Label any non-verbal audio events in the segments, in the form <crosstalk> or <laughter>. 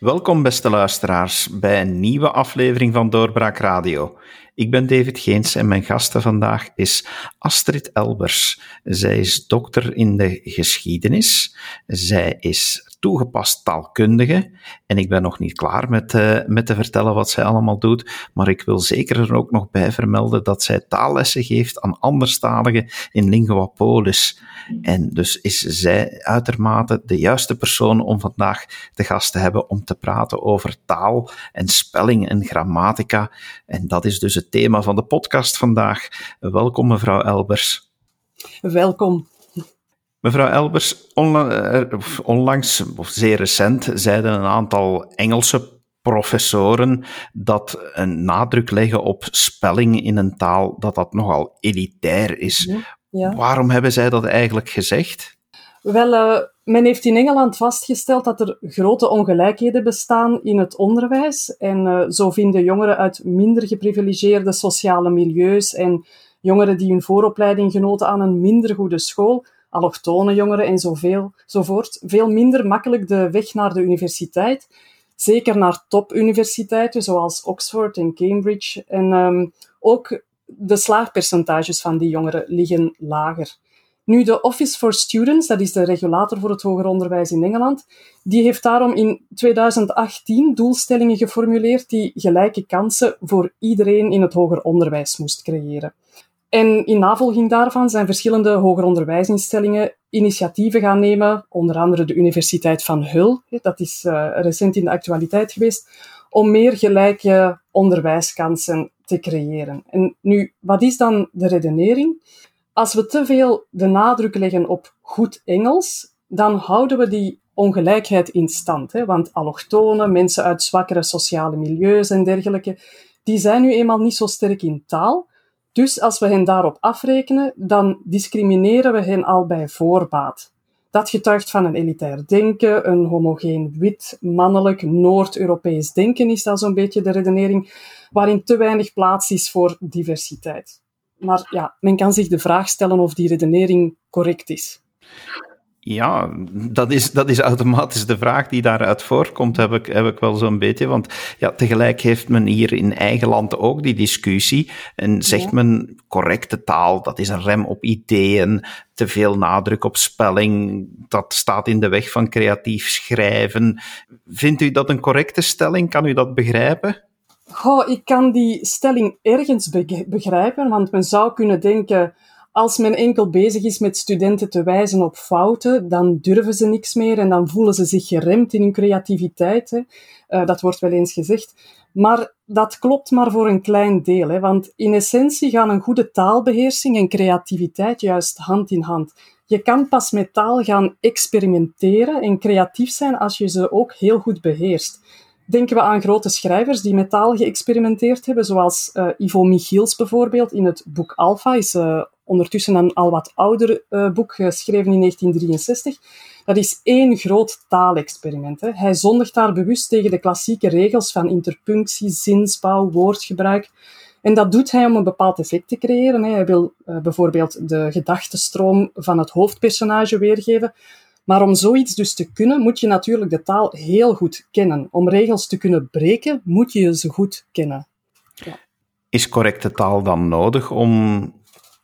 Welkom, beste luisteraars, bij een nieuwe aflevering van Doorbraak Radio. Ik ben David Geens en mijn gasten vandaag is Astrid Elbers. Zij is dokter in de geschiedenis. Zij is toegepast taalkundige. En ik ben nog niet klaar met, uh, met te vertellen wat zij allemaal doet. Maar ik wil zeker er ook nog bij vermelden dat zij taallessen geeft aan anderstaligen in Lingua Polis. En dus is zij uitermate de juiste persoon om vandaag de gast te hebben om te praten over taal en spelling en grammatica. En dat is dus het thema van de podcast vandaag. Welkom, mevrouw Elbers. Welkom. Mevrouw Elbers, eh, onlangs, of zeer recent, zeiden een aantal Engelse professoren dat een nadruk leggen op spelling in een taal, dat dat nogal elitair is. Ja. Waarom hebben zij dat eigenlijk gezegd? Wel, uh, men heeft in Engeland vastgesteld dat er grote ongelijkheden bestaan in het onderwijs. En uh, zo vinden jongeren uit minder geprivilegeerde sociale milieus en jongeren die hun vooropleiding genoten aan een minder goede school, allochtone jongeren en voort, veel minder makkelijk de weg naar de universiteit. Zeker naar topuniversiteiten zoals Oxford en Cambridge. En um, ook de slaagpercentages van die jongeren liggen lager. Nu, de Office for Students, dat is de regulator voor het hoger onderwijs in Engeland, die heeft daarom in 2018 doelstellingen geformuleerd die gelijke kansen voor iedereen in het hoger onderwijs moest creëren. En in navolging daarvan zijn verschillende hoger onderwijsinstellingen initiatieven gaan nemen, onder andere de Universiteit van Hull, dat is uh, recent in de actualiteit geweest, om meer gelijke onderwijskansen te creëren. En nu, wat is dan de redenering? Als we te veel de nadruk leggen op goed Engels, dan houden we die ongelijkheid in stand. Hè? Want allochtonen, mensen uit zwakkere sociale milieus en dergelijke, die zijn nu eenmaal niet zo sterk in taal. Dus als we hen daarop afrekenen, dan discrimineren we hen al bij voorbaat. Dat getuigt van een elitair denken, een homogeen wit, mannelijk, Noord-Europees denken is dat zo'n beetje de redenering, waarin te weinig plaats is voor diversiteit. Maar ja, men kan zich de vraag stellen of die redenering correct is. Ja, dat is, dat is automatisch de vraag die daaruit voorkomt, heb ik, heb ik wel zo'n beetje. Want ja, tegelijk heeft men hier in eigen land ook die discussie. En zegt men correcte taal, dat is een rem op ideeën, te veel nadruk op spelling, dat staat in de weg van creatief schrijven. Vindt u dat een correcte stelling? Kan u dat begrijpen? Goh, ik kan die stelling ergens begrijpen, want men zou kunnen denken als men enkel bezig is met studenten te wijzen op fouten, dan durven ze niks meer en dan voelen ze zich geremd in hun creativiteit. Hè. Uh, dat wordt wel eens gezegd. Maar dat klopt maar voor een klein deel. Hè, want in essentie gaan een goede taalbeheersing en creativiteit juist hand in hand. Je kan pas met taal gaan experimenteren en creatief zijn als je ze ook heel goed beheerst. Denken we aan grote schrijvers die met taal geëxperimenteerd hebben, zoals uh, Ivo Michiels bijvoorbeeld in het boek Alpha, is uh, ondertussen een al wat ouder uh, boek, geschreven in 1963. Dat is één groot taalexperiment. Hè. Hij zondigt daar bewust tegen de klassieke regels van interpunctie, zinsbouw, woordgebruik. En dat doet hij om een bepaald effect te creëren. Hè. Hij wil uh, bijvoorbeeld de gedachtenstroom van het hoofdpersonage weergeven. Maar om zoiets dus te kunnen, moet je natuurlijk de taal heel goed kennen. Om regels te kunnen breken, moet je ze goed kennen. Ja. Is correcte taal dan nodig om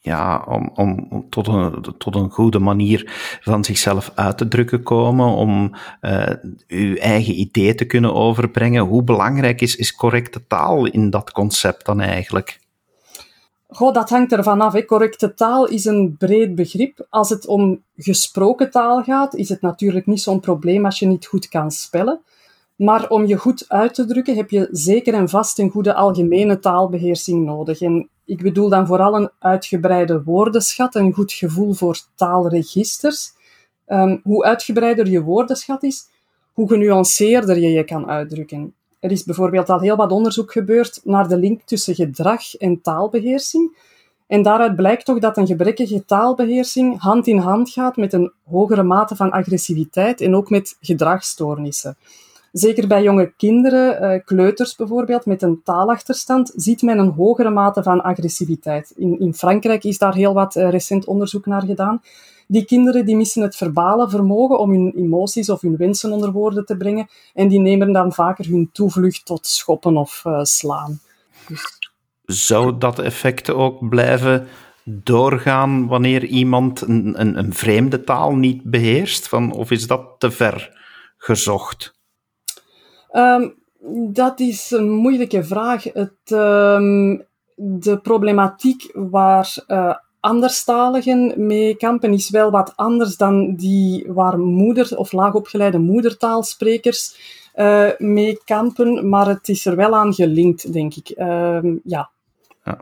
ja, om, om tot, een, tot een goede manier van zichzelf uit te drukken komen, om uh, uw eigen idee te kunnen overbrengen. Hoe belangrijk is, is correcte taal in dat concept dan eigenlijk? Goh, dat hangt ervan af. Hè. Correcte taal is een breed begrip. Als het om gesproken taal gaat, is het natuurlijk niet zo'n probleem als je niet goed kan spellen. Maar om je goed uit te drukken heb je zeker en vast een goede algemene taalbeheersing nodig. En ik bedoel dan vooral een uitgebreide woordenschat, een goed gevoel voor taalregisters. Um, hoe uitgebreider je woordenschat is, hoe genuanceerder je je kan uitdrukken. Er is bijvoorbeeld al heel wat onderzoek gebeurd naar de link tussen gedrag en taalbeheersing. En daaruit blijkt toch dat een gebrekkige taalbeheersing hand in hand gaat met een hogere mate van agressiviteit en ook met gedragsstoornissen. Zeker bij jonge kinderen, uh, kleuters bijvoorbeeld, met een taalachterstand, ziet men een hogere mate van agressiviteit. In, in Frankrijk is daar heel wat uh, recent onderzoek naar gedaan. Die kinderen die missen het verbale vermogen om hun emoties of hun wensen onder woorden te brengen en die nemen dan vaker hun toevlucht tot schoppen of uh, slaan. Dus... Zou dat effect ook blijven doorgaan wanneer iemand een, een, een vreemde taal niet beheerst? Of is dat te ver gezocht? Um, dat is een moeilijke vraag. Het, um, de problematiek waar uh, anderstaligen mee kampen is wel wat anders dan die waar moeder- of laagopgeleide moedertaalsprekers uh, mee kampen, maar het is er wel aan gelinkt, denk ik. Uh, ja. ja.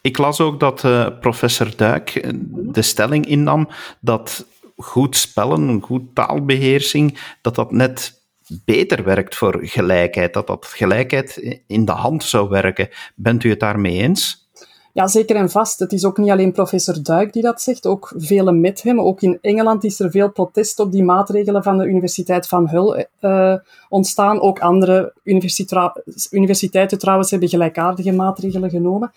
Ik las ook dat uh, professor Duik de stelling innam dat goed spellen, goed taalbeheersing, dat dat net beter werkt voor gelijkheid, dat dat gelijkheid in de hand zou werken. Bent u het daarmee eens? Ja, zeker en vast. Het is ook niet alleen professor Duik die dat zegt, ook velen met hem. Ook in Engeland is er veel protest op die maatregelen van de Universiteit van Hull uh, ontstaan. Ook andere universiteiten trouwens hebben gelijkaardige maatregelen genomen.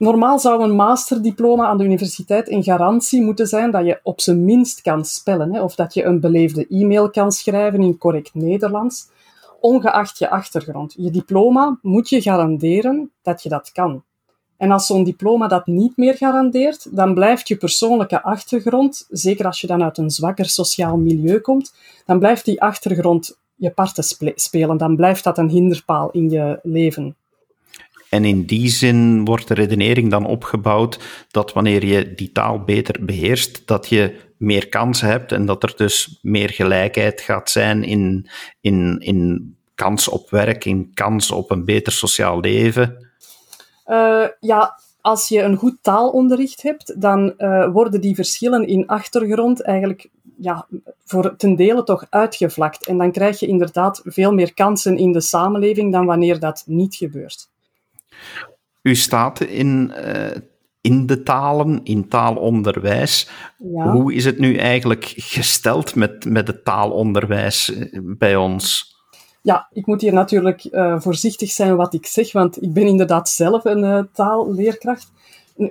Normaal zou een masterdiploma aan de universiteit een garantie moeten zijn dat je op zijn minst kan spellen, hè, of dat je een beleefde e-mail kan schrijven in correct Nederlands, ongeacht je achtergrond. Je diploma moet je garanderen dat je dat kan. En als zo'n diploma dat niet meer garandeert, dan blijft je persoonlijke achtergrond, zeker als je dan uit een zwakker sociaal milieu komt, dan blijft die achtergrond je parten spelen. Dan blijft dat een hinderpaal in je leven. En in die zin wordt de redenering dan opgebouwd dat wanneer je die taal beter beheerst, dat je meer kansen hebt en dat er dus meer gelijkheid gaat zijn in, in, in kans op werk, in kans op een beter sociaal leven. Uh, ja, als je een goed taalonderricht hebt, dan uh, worden die verschillen in achtergrond eigenlijk ja, voor ten dele toch uitgevlakt. En dan krijg je inderdaad veel meer kansen in de samenleving dan wanneer dat niet gebeurt. U staat in, uh, in de talen, in taalonderwijs. Ja. Hoe is het nu eigenlijk gesteld met, met het taalonderwijs bij ons? Ja, ik moet hier natuurlijk uh, voorzichtig zijn wat ik zeg, want ik ben inderdaad zelf een uh, taalleerkracht.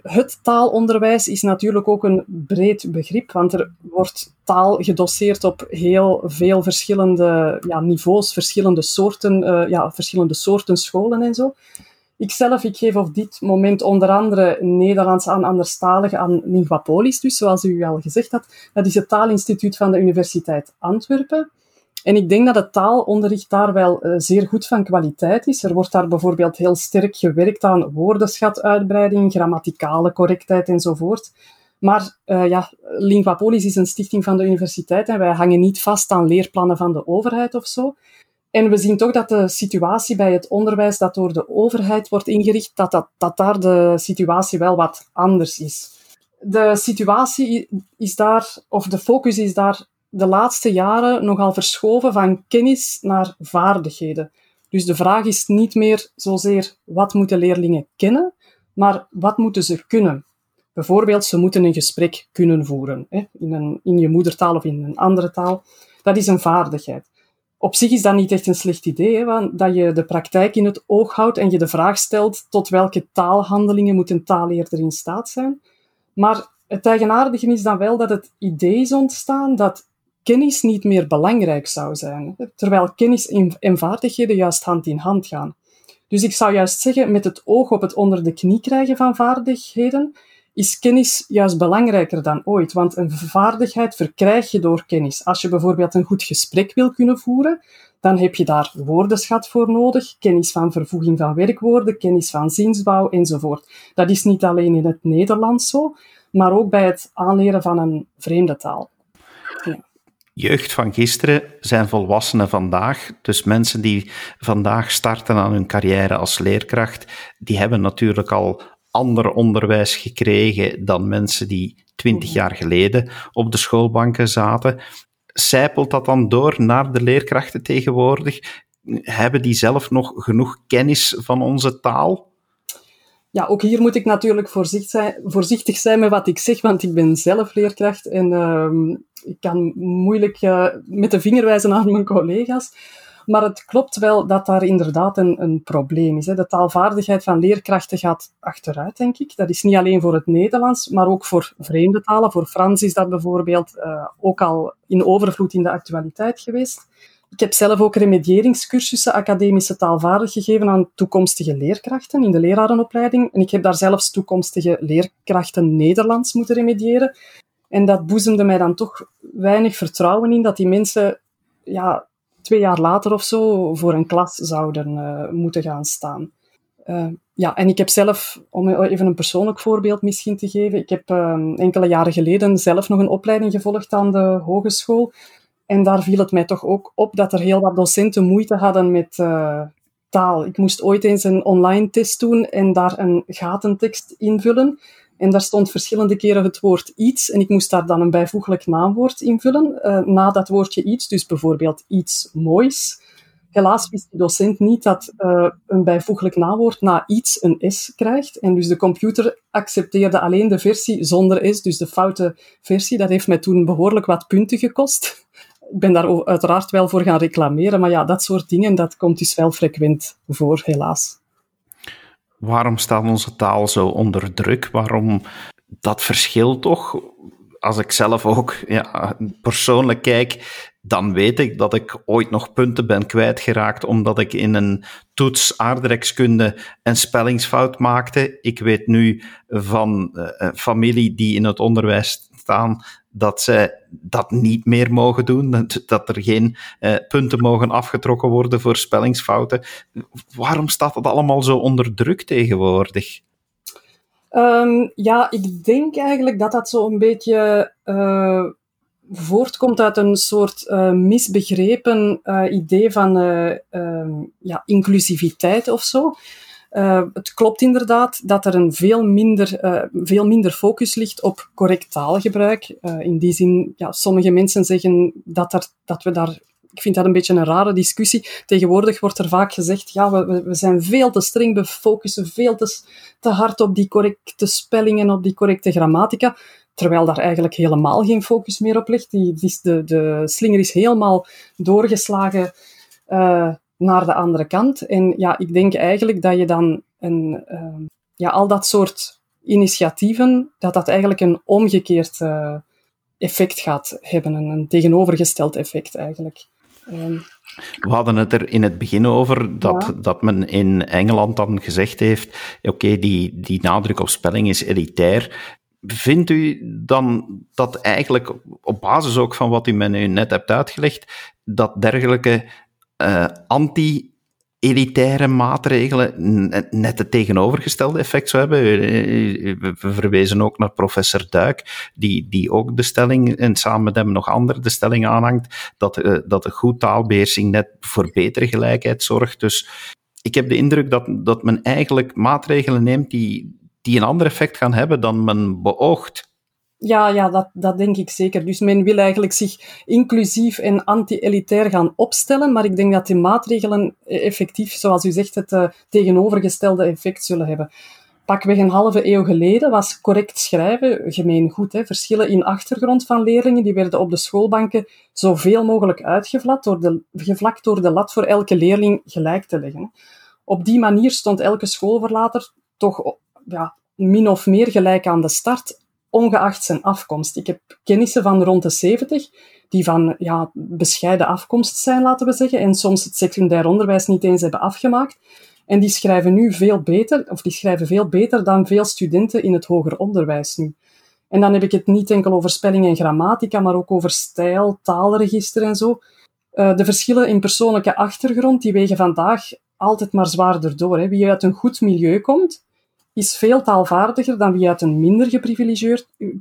Het taalonderwijs is natuurlijk ook een breed begrip, want er wordt taal gedoseerd op heel veel verschillende ja, niveaus, verschillende soorten, uh, ja, verschillende soorten scholen en zo. Ikzelf, ik geef op dit moment onder andere Nederlands aan anderstaligen aan Linguapolis, dus zoals u al gezegd had. Dat is het taalinstituut van de Universiteit Antwerpen. En ik denk dat het taalonderricht daar wel uh, zeer goed van kwaliteit is. Er wordt daar bijvoorbeeld heel sterk gewerkt aan woordenschatuitbreiding, grammaticale correctheid enzovoort. Maar uh, ja, Linguapolis is een stichting van de universiteit en wij hangen niet vast aan leerplannen van de overheid of zo. En we zien toch dat de situatie bij het onderwijs dat door de overheid wordt ingericht, dat, dat, daar de situatie wel wat anders is. De situatie is daar, of de focus is daar de laatste jaren nogal verschoven van kennis naar vaardigheden. Dus de vraag is niet meer zozeer wat moeten leerlingen kennen, maar wat moeten ze kunnen. Bijvoorbeeld, ze moeten een gesprek kunnen voeren, hè, in, een, in je moedertaal of in een andere taal. Dat is een vaardigheid. Op zich is dat niet echt een slecht idee, want dat je de praktijk in het oog houdt en je de vraag stelt tot welke taalhandelingen moet een taalleerder in staat zijn. Maar het eigenaardige is dan wel dat het idee is ontstaan dat kennis niet meer belangrijk zou zijn, terwijl kennis en vaardigheden juist hand in hand gaan. Dus ik zou juist zeggen, met het oog op het onder de knie krijgen van vaardigheden, is kennis juist belangrijker dan ooit. Want een vaardigheid verkrijg je door kennis. Als je bijvoorbeeld een goed gesprek wil kunnen voeren, dan heb je daar woordenschat voor nodig, kennis van vervoeging van werkwoorden, kennis van zinsbouw enzovoort. Dat is niet alleen in het Nederlands zo, maar ook bij het aanleren van een vreemde taal. Jeugd van gisteren zijn volwassenen vandaag. Dus mensen die vandaag starten aan hun carrière als leerkracht, die hebben natuurlijk al ander onderwijs gekregen dan mensen die twintig jaar geleden op de schoolbanken zaten. Zijpelt dat dan door naar de leerkrachten tegenwoordig? Hebben die zelf nog genoeg kennis van onze taal? Ja, ook hier moet ik natuurlijk voorzichtig zijn, met wat ik zeg, want ik ben zelf leerkracht en uh, ik kan moeilijk uh, met de vinger wijzen aan mijn collega's. Maar het klopt wel dat daar inderdaad een, een probleem is. Hè. De taalvaardigheid van leerkrachten gaat achteruit, denk ik. Dat is niet alleen voor het Nederlands, maar ook voor vreemde talen. Voor Frans is dat bijvoorbeeld uh, ook al in overvloed in de actualiteit geweest. Ik heb zelf ook remedieringscursussen academische taalvaardig gegeven aan toekomstige leerkrachten in de lerarenopleiding. En ik heb daar zelfs toekomstige leerkrachten Nederlands moeten remediëren. En dat boezemde mij dan toch weinig vertrouwen in dat die mensen ja, twee jaar later of zo voor een klas zouden uh, moeten gaan staan. Uh, ja, en ik heb zelf, om even een persoonlijk voorbeeld misschien te geven, ik heb uh, enkele jaren geleden zelf nog een opleiding gevolgd aan de hogeschool. En daar viel het mij toch ook op dat er heel wat docenten moeite hadden met uh, taal. Ik moest ooit eens een online test doen en daar een gatentekst invullen. En daar stond verschillende keren het woord iets en ik moest daar dan een bijvoeglijk naamwoord invullen uh, na dat woordje iets, dus bijvoorbeeld iets moois. Helaas wist de docent niet dat uh, een bijvoeglijk naamwoord na iets een S krijgt. En dus de computer accepteerde alleen de versie zonder S, dus de foute versie. Dat heeft mij toen behoorlijk wat punten gekost. Ik ben daar uiteraard wel voor gaan reclameren, maar ja, dat soort dingen, dat komt dus wel frequent voor, helaas. Waarom staat onze taal zo onder druk? Waarom dat verschil toch? Als ik zelf ook ja, persoonlijk kijk, dan weet ik dat ik ooit nog punten ben kwijtgeraakt omdat ik in een toets aardrijkskunde een spellingsfout maakte. Ik weet nu van uh, familie die in het onderwijs staan dat zij dat niet meer mogen doen, dat, er geen uh, punten mogen afgetrokken worden voor spellingsfouten. Waarom staat dat allemaal zo onder druk tegenwoordig? Um, ja, ik denk eigenlijk dat dat zo een beetje uh, voortkomt uit een soort uh, misbegrepen idee van ja, inclusiviteit of zo. Uh, het klopt inderdaad dat er een veel minder, uh, veel minder focus ligt op correct taalgebruik. Uh, in die zin, ja, sommige mensen zeggen dat, er, dat we daar ik vind dat een beetje een rare discussie. Tegenwoordig wordt er vaak gezegd, ja, we, we zijn veel te streng, we focussen veel te, te hard op die correcte spellingen, op die correcte grammatica, terwijl daar eigenlijk helemaal geen focus meer op ligt. Die, die de, slinger is helemaal doorgeslagen naar de andere kant. En ja, ik denk eigenlijk dat je dan een, uh, ja, al dat soort initiatieven, dat dat eigenlijk een omgekeerd uh, effect gaat hebben, een, een, tegenovergesteld effect eigenlijk. Um, we hadden het er in het begin over dat, ja. dat men in Engeland dan gezegd heeft: oké, okay, die, die nadruk op spelling is elitair. Vindt u dan dat eigenlijk, op basis ook van wat u me nu net hebt uitgelegd, dat dergelijke uh, anti-elitaire maatregelen net het tegenovergestelde effect zou hebben. We verwezen ook naar professor Duik, die, die ook de stelling, en samen met hem nog andere, de stelling aanhangt, dat, dat de goed taalbeheersing net voor betere gelijkheid zorgt. Dus ik heb de indruk dat, dat men eigenlijk maatregelen neemt die, die een ander effect gaan hebben dan men beoogt. Ja, ja dat, dat denk ik zeker. Dus men wil eigenlijk zich inclusief en anti-elitair gaan opstellen, maar ik denk dat die maatregelen effectief, zoals u zegt, het uh, tegenovergestelde effect zullen hebben. Pakweg een halve eeuw geleden was correct schrijven gemeen goed. Hè. Verschillen in achtergrond van leerlingen die werden op de schoolbanken zoveel mogelijk uitgevlakt door de, gevlakt door de lat voor elke leerling gelijk te leggen. Op die manier stond elke schoolverlater toch ja, min of meer gelijk aan de start, ongeacht zijn afkomst. Ik heb kennissen van rond de 70 die van ja, bescheiden afkomst zijn, laten we zeggen, en soms het secundair onderwijs niet eens hebben afgemaakt. En die schrijven nu veel beter, of die schrijven veel beter dan veel studenten in het hoger onderwijs nu. En dan heb ik het niet enkel over spelling en grammatica, maar ook over stijl, taalregister en zo. Uh, de verschillen in persoonlijke achtergrond, die wegen vandaag altijd maar zwaarder door. Hè. Wie uit een goed milieu komt, is veel taalvaardiger dan wie uit een minder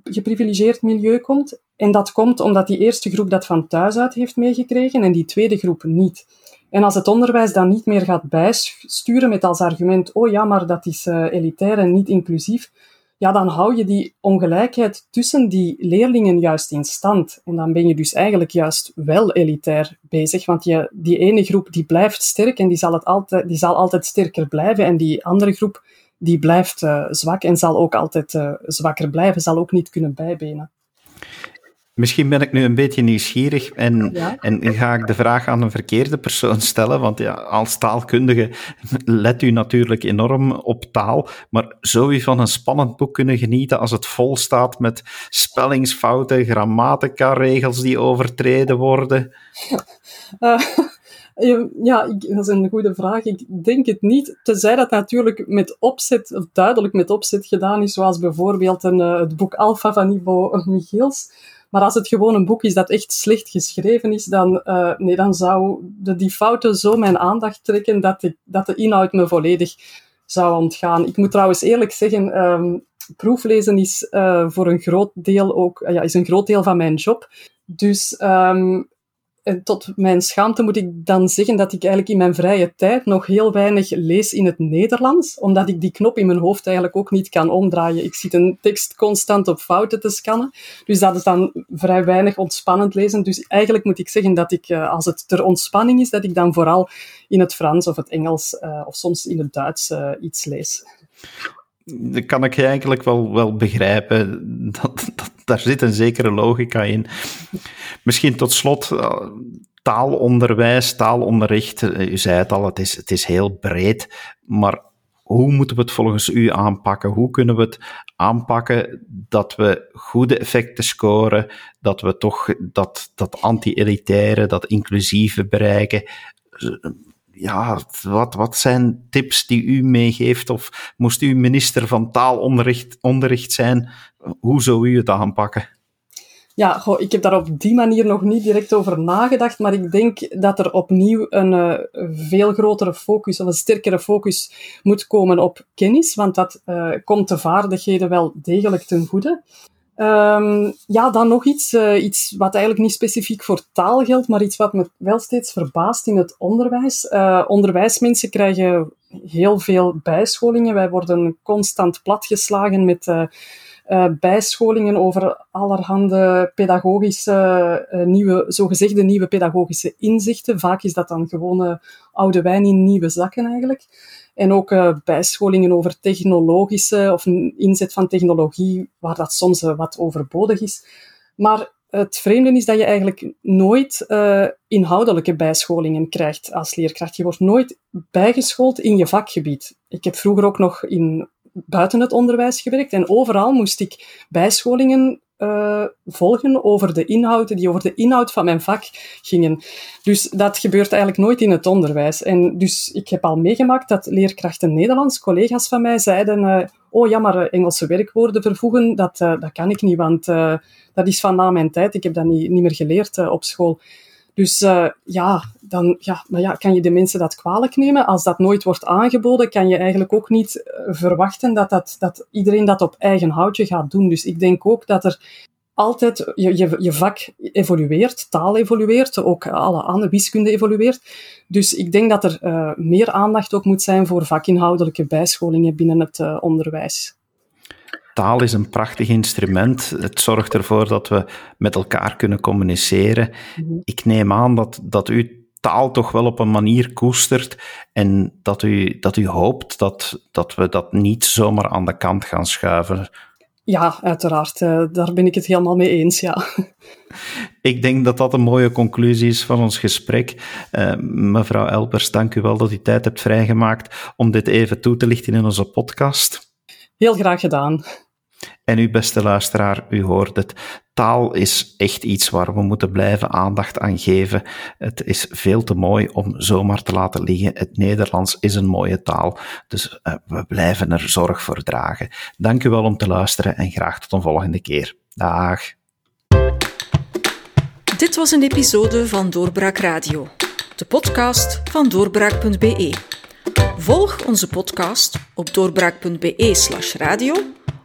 geprivilegeerd, milieu komt. En dat komt omdat die eerste groep dat van thuis uit heeft meegekregen en die tweede groep niet. En als het onderwijs dan niet meer gaat bijsturen met als argument, oh ja, maar dat is uh, elitair en niet inclusief, ja, dan hou je die ongelijkheid tussen die leerlingen juist in stand. En dan ben je dus eigenlijk juist wel elitair bezig, want je, die ene groep die blijft sterk en die zal, het altijd, die zal altijd sterker blijven en die andere groep die blijft uh, zwak en zal ook altijd uh, zwakker blijven, zal ook niet kunnen bijbenen. Misschien ben ik nu een beetje nieuwsgierig en, en ga ik de vraag aan een verkeerde persoon stellen, want ja, als taalkundige let u natuurlijk enorm op taal, maar zou u van een spannend boek kunnen genieten als het vol staat met spellingsfouten, grammatica-regels die overtreden worden? Uh, <laughs> ja, dat is een goede vraag. Ik denk het niet, tenzij dat natuurlijk met opzet, of duidelijk met opzet gedaan is, zoals bijvoorbeeld een, uh, het boek Alpha van Ivo Michiels. Maar als het gewoon een boek is dat echt slecht geschreven is, dan, uh, nee, dan zou de, die fouten zo mijn aandacht trekken dat, ik, dat de inhoud me volledig zou ontgaan. Ik moet trouwens eerlijk zeggen, um, proeflezen is uh, voor een groot deel ook, ja, is een groot deel van mijn job. Dus en tot mijn schaamte moet ik dan zeggen dat ik eigenlijk in mijn vrije tijd nog heel weinig lees in het Nederlands, omdat ik die knop in mijn hoofd eigenlijk ook niet kan omdraaien. Ik zit een tekst constant op fouten te scannen, dus dat is dan vrij weinig ontspannend lezen. Dus eigenlijk moet ik zeggen dat ik, eh, als het ter ontspanning is, dat ik dan vooral in het Frans of het Engels uh, of soms in het Duits iets lees. Dat kan ik eigenlijk wel, wel begrijpen. <laughs> Dat, dat, daar zit een zekere logica in. Misschien tot slot, uh, taalonderwijs, taalonderricht. Uh, u zei het al, het is, het is heel breed. Maar hoe moeten we het volgens u aanpakken? Hoe kunnen we het aanpakken dat we goede effecten scoren, dat we toch dat, dat anti-elitaire, dat inclusieve bereiken? Ja, wat, wat zijn tips die u meegeeft? Of moest u minister van taalonderricht onderricht zijn, hoe zou u het aanpakken? Ja, goh, ik heb daar op die manier nog niet direct over nagedacht, maar ik denk dat er opnieuw een uh, veel grotere focus, of een sterkere focus moet komen op kennis, want dat uh, komt de vaardigheden wel degelijk ten goede. Um, ja, dan nog iets, uh, iets wat eigenlijk niet specifiek voor taal geldt, maar iets wat me wel steeds verbaast in het onderwijs. Uh, onderwijsmensen krijgen heel veel bijscholingen. Wij worden constant platgeslagen met uh, bijscholingen over allerhande pedagogische, nieuwe, zogezegde nieuwe pedagogische inzichten. Vaak is dat dan gewone oude wijn in nieuwe zakken eigenlijk. En ook uh, bijscholingen over technologische of inzet van technologie, waar dat soms wat overbodig is. Maar het vreemde is dat je eigenlijk nooit inhoudelijke bijscholingen krijgt als leerkracht. Je wordt nooit bijgeschoold in je vakgebied. Ik heb vroeger ook nog in buiten het onderwijs gewerkt en overal moest ik bijscholingen uh, volgen over de inhouden die over de inhoud van mijn vak gingen. Dus dat gebeurt eigenlijk nooit in het onderwijs. En dus ik heb al meegemaakt dat leerkrachten Nederlands, collega's van mij, zeiden uh, oh ja, maar Engelse werkwoorden vervoegen, dat, dat kan ik niet, want dat is van na mijn tijd. Ik heb dat niet, niet meer geleerd op school. Dus uh, ja, dan ja, maar ja, kan je de mensen dat kwalijk nemen. Als dat nooit wordt aangeboden, kan je eigenlijk ook niet uh, verwachten dat, dat, dat iedereen dat op eigen houtje gaat doen. Dus ik denk ook dat er altijd, je, je, je vak evolueert, taal evolueert, ook alle andere wiskunde evolueert. Dus ik denk dat er uh, meer aandacht ook moet zijn voor vakinhoudelijke bijscholingen binnen het onderwijs taal is een prachtig instrument. Het zorgt ervoor dat we met elkaar kunnen communiceren. Mhm. Ik neem aan dat, dat u taal toch wel op een manier koestert en dat u, dat u hoopt dat, dat we dat niet zomaar aan de kant gaan schuiven. Ja, uiteraard. Uh, daar ben ik het helemaal mee eens, ja. <laughs> Ik denk dat dat een mooie conclusie is van ons gesprek. Uh, mevrouw Elbers, dank u wel dat u tijd hebt vrijgemaakt om dit even toe te lichten in onze podcast. Heel graag gedaan. En u, beste luisteraar, u hoort het. Taal is echt iets waar we moeten blijven aandacht aan geven. Het is veel te mooi om zomaar te laten liggen. Het Nederlands is een mooie taal, dus uh, we blijven er zorg voor dragen. Dank u wel om te luisteren en graag tot een volgende keer. Dag. Dit was een episode van Doorbraak Radio, de podcast van doorbraak.be. Volg onze podcast op doorbraak.be/radio